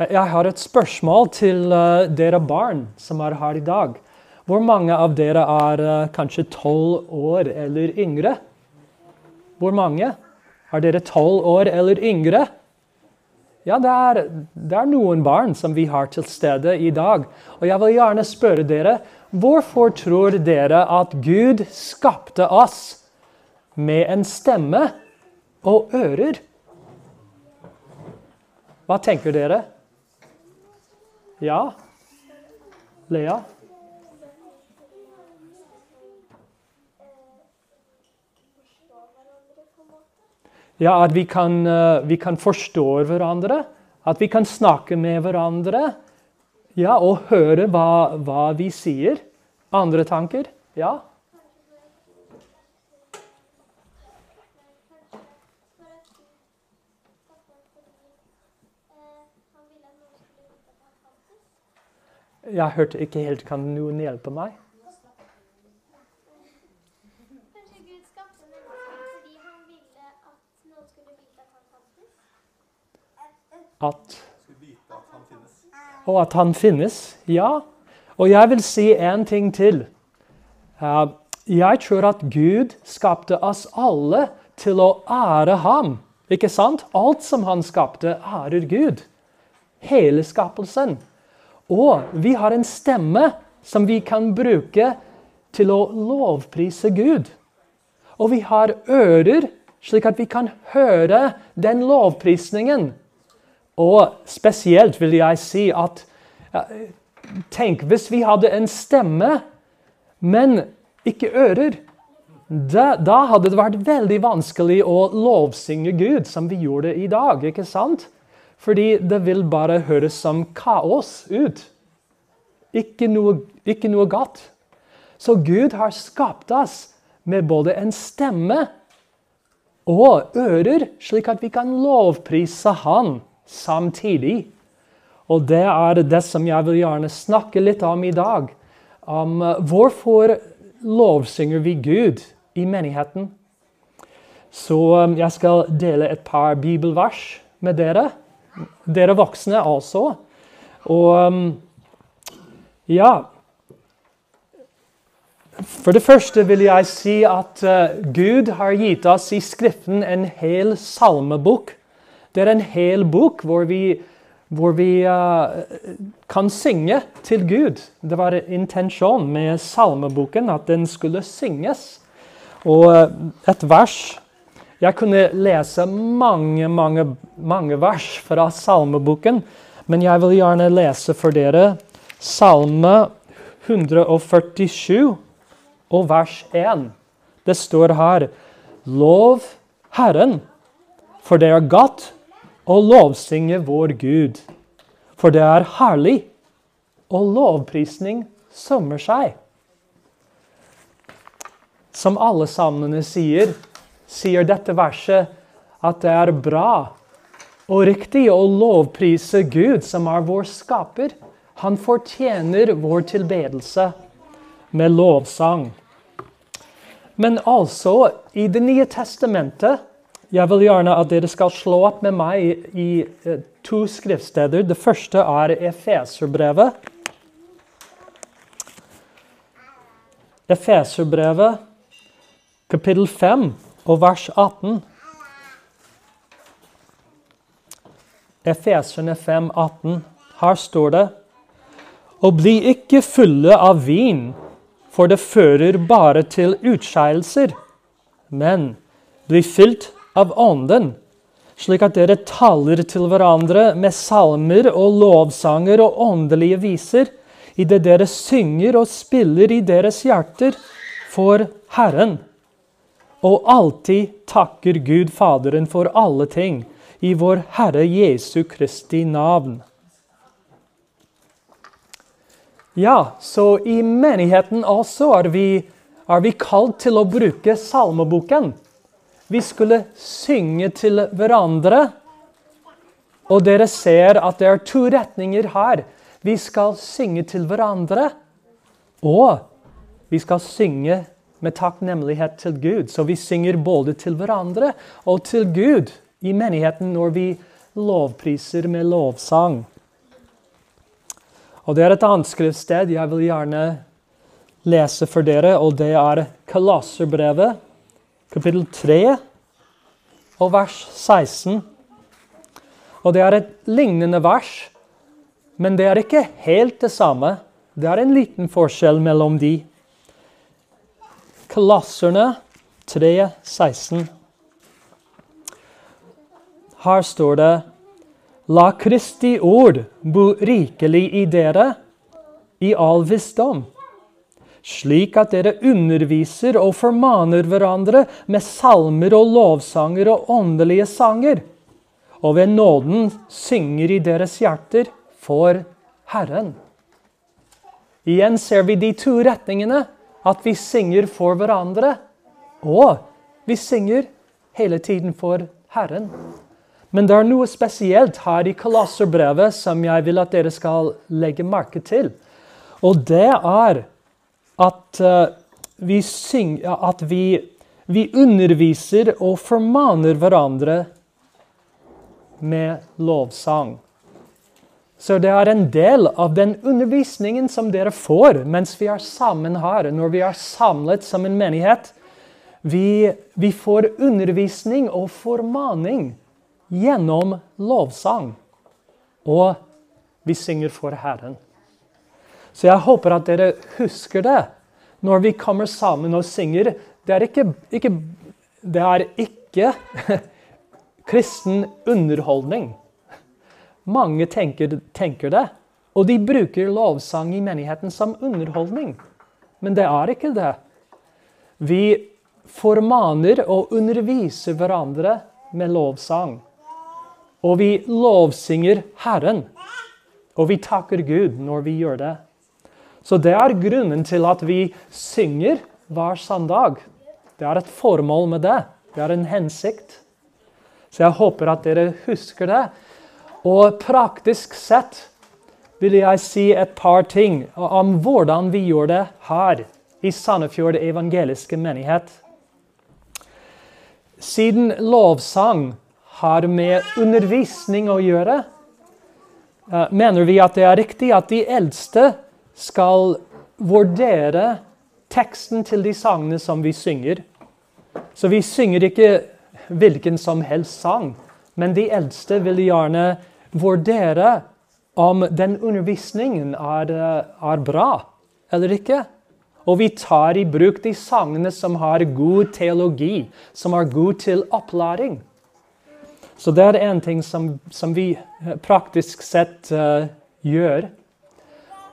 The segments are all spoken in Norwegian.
Jeg har et spørsmål til uh, dere barn som er her i dag. Hvor mange av dere er uh, kanskje tolv år eller yngre? Hvor mange? Er dere tolv år eller yngre? Ja, det er, det er, noen barn som vi har til stede i dag. Og jeg vil gjerne spørre dere hvorfor tror dere at Gud skapte oss med en stemme og ører? Hva tenker dere? Ja? Lea? Ja, at vi kan, uh, vi kan forstå hverandre. At vi kan snakke med hverandre. Ja, og høre hva, hva vi sier. Andre tanker? Ja? Jeg hørte ikke helt. Kan noen hjelpe meg? at Og at han finnes. Ja. Og jeg vil si en ting til. Uh, jeg tror at Gud skapte oss alle til å ære ham. Ikke sant? Alt som han skapte, ærer Gud. Hele skapelsen. Og vi har en stemme som vi kan bruke til å lovprise Gud. Og vi har ører, slik at vi kan høre den lovprisningen og spesielt vil jeg si at Tenk hvis vi hadde en stemme, men ikke ører. Da, da, hadde det vært veldig vanskelig å lovsynge Gud, som vi gjorde i dag. ikke sant? Fordi det vil bare høres som kaos ut. Ikke noe, ikke noe godt. Så Gud har skapt oss med både en stemme og ører, slik at vi kan lovprise Han samtidig. Og det er det som jeg vil gjerne snakke litt om i dag. Om uh, hvorfor lovsynger vi Gud i menigheten. Så um, jeg skal dele et par bibelvers med dere. Dere voksne også. Og um, ja For det første vil jeg si at uh, Gud har gitt oss i Skriften en hel salmebok det er en hel bok hvor vi, hvor vi uh, kan synge til Gud. Det var intensjonen med salmeboken at den skulle synges. Og uh, et vers Jeg kunne lese mange, mange, mange vers fra salmeboken, men jeg vil gjerne lese for dere Salme 147 og vers 1. Det står her Lov Herren, for det er godt å lovsynge vår Gud. For det er herlig, og lovprisning sømmer seg. Som alle salmene sier, sier dette verset at det er bra og riktig å lovprise Gud, som er vår skaper. Han fortjener vår tilbedelse med lovsang. Men altså, i Det nye testamentet jeg vil gjerne at dere skal slå opp med meg i, uh, to skriftsteder. Det første er Efeserbrevet. Efeserbrevet, kapittel 5 og vers 18. Efeserne 5, 18. Her står det Og bli ikke fulle av vin, for det fører bare til utskeielser. Men bli fylt av Ånden, slik at dere taler til hverandre med salmer og lovsanger og åndelige viser, idet dere synger og spiller i deres hjerter for Herren. Og alltid takker Gud Faderen for alle ting, i vår Herre Jesu Kristi navn. Ja, så i menigheten også er vi, er vi kalt til å bruke salmeboken. Vi skulle synge til hverandre. Og dere ser at det er to retninger her. Vi skal synge til hverandre, og vi skal synge med takknemlighet til Gud. Så vi synger både til hverandre og til Gud i menigheten når vi lovpriser med lovsang. Og Det er et annet skriftsted jeg vil gjerne lese for dere, og det er Kolosserbrevet, kapittel 3, og vers 16. Og Det er et lignende vers, men det er ikke helt det samme. Det er en liten forskjell mellom de. Kolosserne 3, 16. Her står det La Kristi ord bo rikelig i dere i all visdom, slik at dere underviser og formaner hverandre med salmer og lovsanger og åndelige sanger, og ved nåden synger i deres hjerter for Herren. Igjen ser vi de to retningene. At vi synger for hverandre, og vi synger hele tiden for Herren. Men det er noe spesielt her i Kolosserbrevet som jeg vil at dere skal legge merke til. Og det er at, uh, vi, synger, at vi, vi underviser og formaner hverandre med lovsang. Så det er en del av den undervisningen som dere får mens vi er sammen her, når vi er samlet som en menighet. Vi, vi får undervisning og formaning gjennom lovsang. Og vi synger for Herren. Så jeg håper at dere husker det når vi kommer sammen og synger. Det er ikke, ikke, det er ikke kristen underholdning. Mange tenker, tenker, det. Og de bruker lovsang i menigheten som underholdning. Men det er ikke det. Vi formaner og underviser hverandre med lovsang. Og vi lovsynger Herren. Og vi takker Gud når vi gjør det. Så det er grunnen til at vi synger hver søndag. Det er et formål med det. Det er en hensikt. Så jeg håper at dere husker det. Og praktisk sett vil jeg si et par ting om hvordan vi gjør det her i Sandefjord evangeliske menighet. Siden lovsang har med undervisning å gjøre, eh, mener vi at det er riktig at de eldste skal vurdere teksten til de sangene som vi synger. Så vi synger ikke hvilken som helst sang, men de eldste vil gjerne vurdere om den undervisningen er, eh, er bra eller ikke. Og vi tar i bruk de sangene som har god teologi, som er god til opplæring. Så det er en ting som, som vi eh, praktisk sett uh, gjør.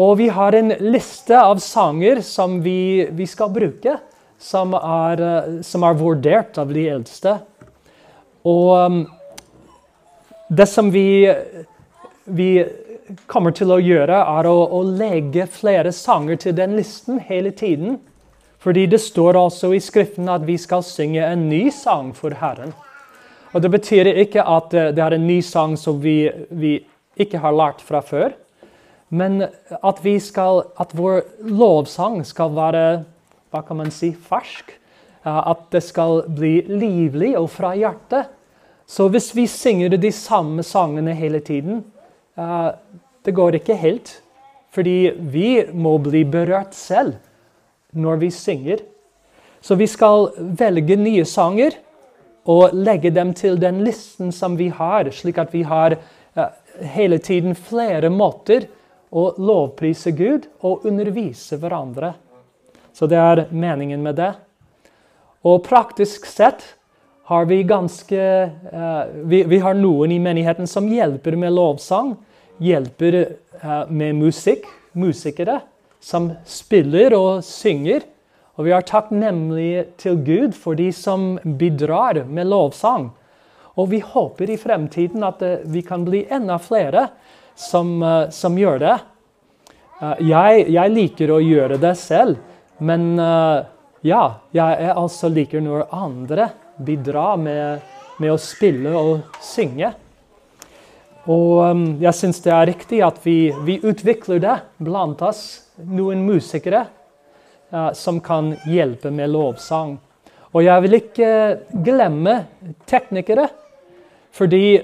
Og vi har en liste av sanger som vi, vi skal bruke, som er, uh, som er, vurdert av de eldste. Og um, det som vi, vi, kommer til å gjøre, er å, å legge flere sanger til den listen hele tiden. Fordi det står altså i Skriften at vi skal synge en ny sang for Herren. Og Det betyr ikke at eh, det er en ny sang som vi, vi ikke har lært fra før. Men at, skal, at, vår lovsang skal være hva kan man si, fersk. At det skal bli livlig og fra hjertet. Så hvis vi synger de samme sangene hele tiden, uh, det går ikke helt. Fordi vi må bli berørt selv når vi synger. Så vi skal velge nye sanger og legge dem til den listen som vi har, slik at vi har uh, hele tiden flere måter å lovprise Gud og undervise hverandre. Så det er meningen med det. Og praktisk sett har vi ganske uh, vi, vi, har noen i menigheten som hjelper med lovsang. Hjelper uh, med musikk. Musikere som spiller og synger. Og vi er takknemlige til Gud for de som bidrar med lovsang. Og vi håper i fremtiden at uh, vi kan bli enda flere som, som gjør det. Jeg, jeg, liker å gjøre det selv, men ja, jeg altså liker når andre bidrar med, med å spille og synge. Og jeg syns det er riktig at vi, vi utvikler det blant oss, noen musikere uh, som kan hjelpe med lovsang. Og jeg vil ikke glemme teknikere. Fordi,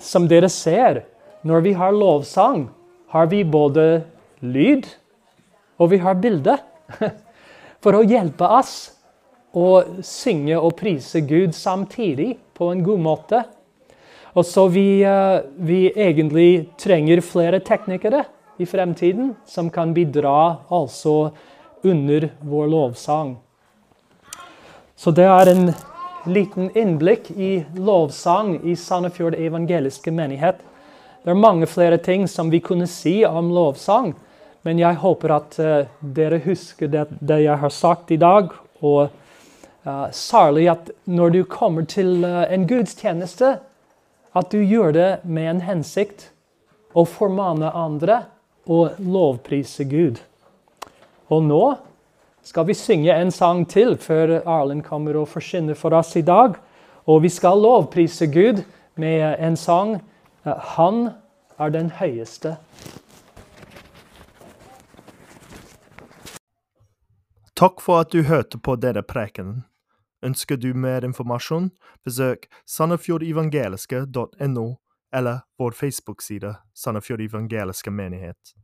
som dere ser, når vi har lovsang, har vi både lyd og vi har bilde. For å hjelpe oss å synge og prise Gud samtidig på en god måte. Og så vi, uh, vi egentlig trenger flere teknikere i fremtiden som kan bidra altså under vår lovsang. Så det er en liten innblikk i lovsang i Sandefjord evangeliske menighet. Det er mange flere ting som vi kunne si om lovsang, men jeg håper at uh, dere husker det, det, jeg har sagt i dag. Og særlig at når du kommer til uh, en gudstjeneste, at du gjør det med en hensikt. Å formane andre og lovprise Gud. Og nå skal vi synge en sang til før Arlen kommer og forsyner for oss i dag. Og vi skal lovprise Gud med en sang 'Han er den høyeste'. Takk for at du hørte på denne prekenen. Ønsker du mer informasjon, besøk sandefjordevangeliske.no eller vår Facebook-side Sandefjord evangeliske menighet.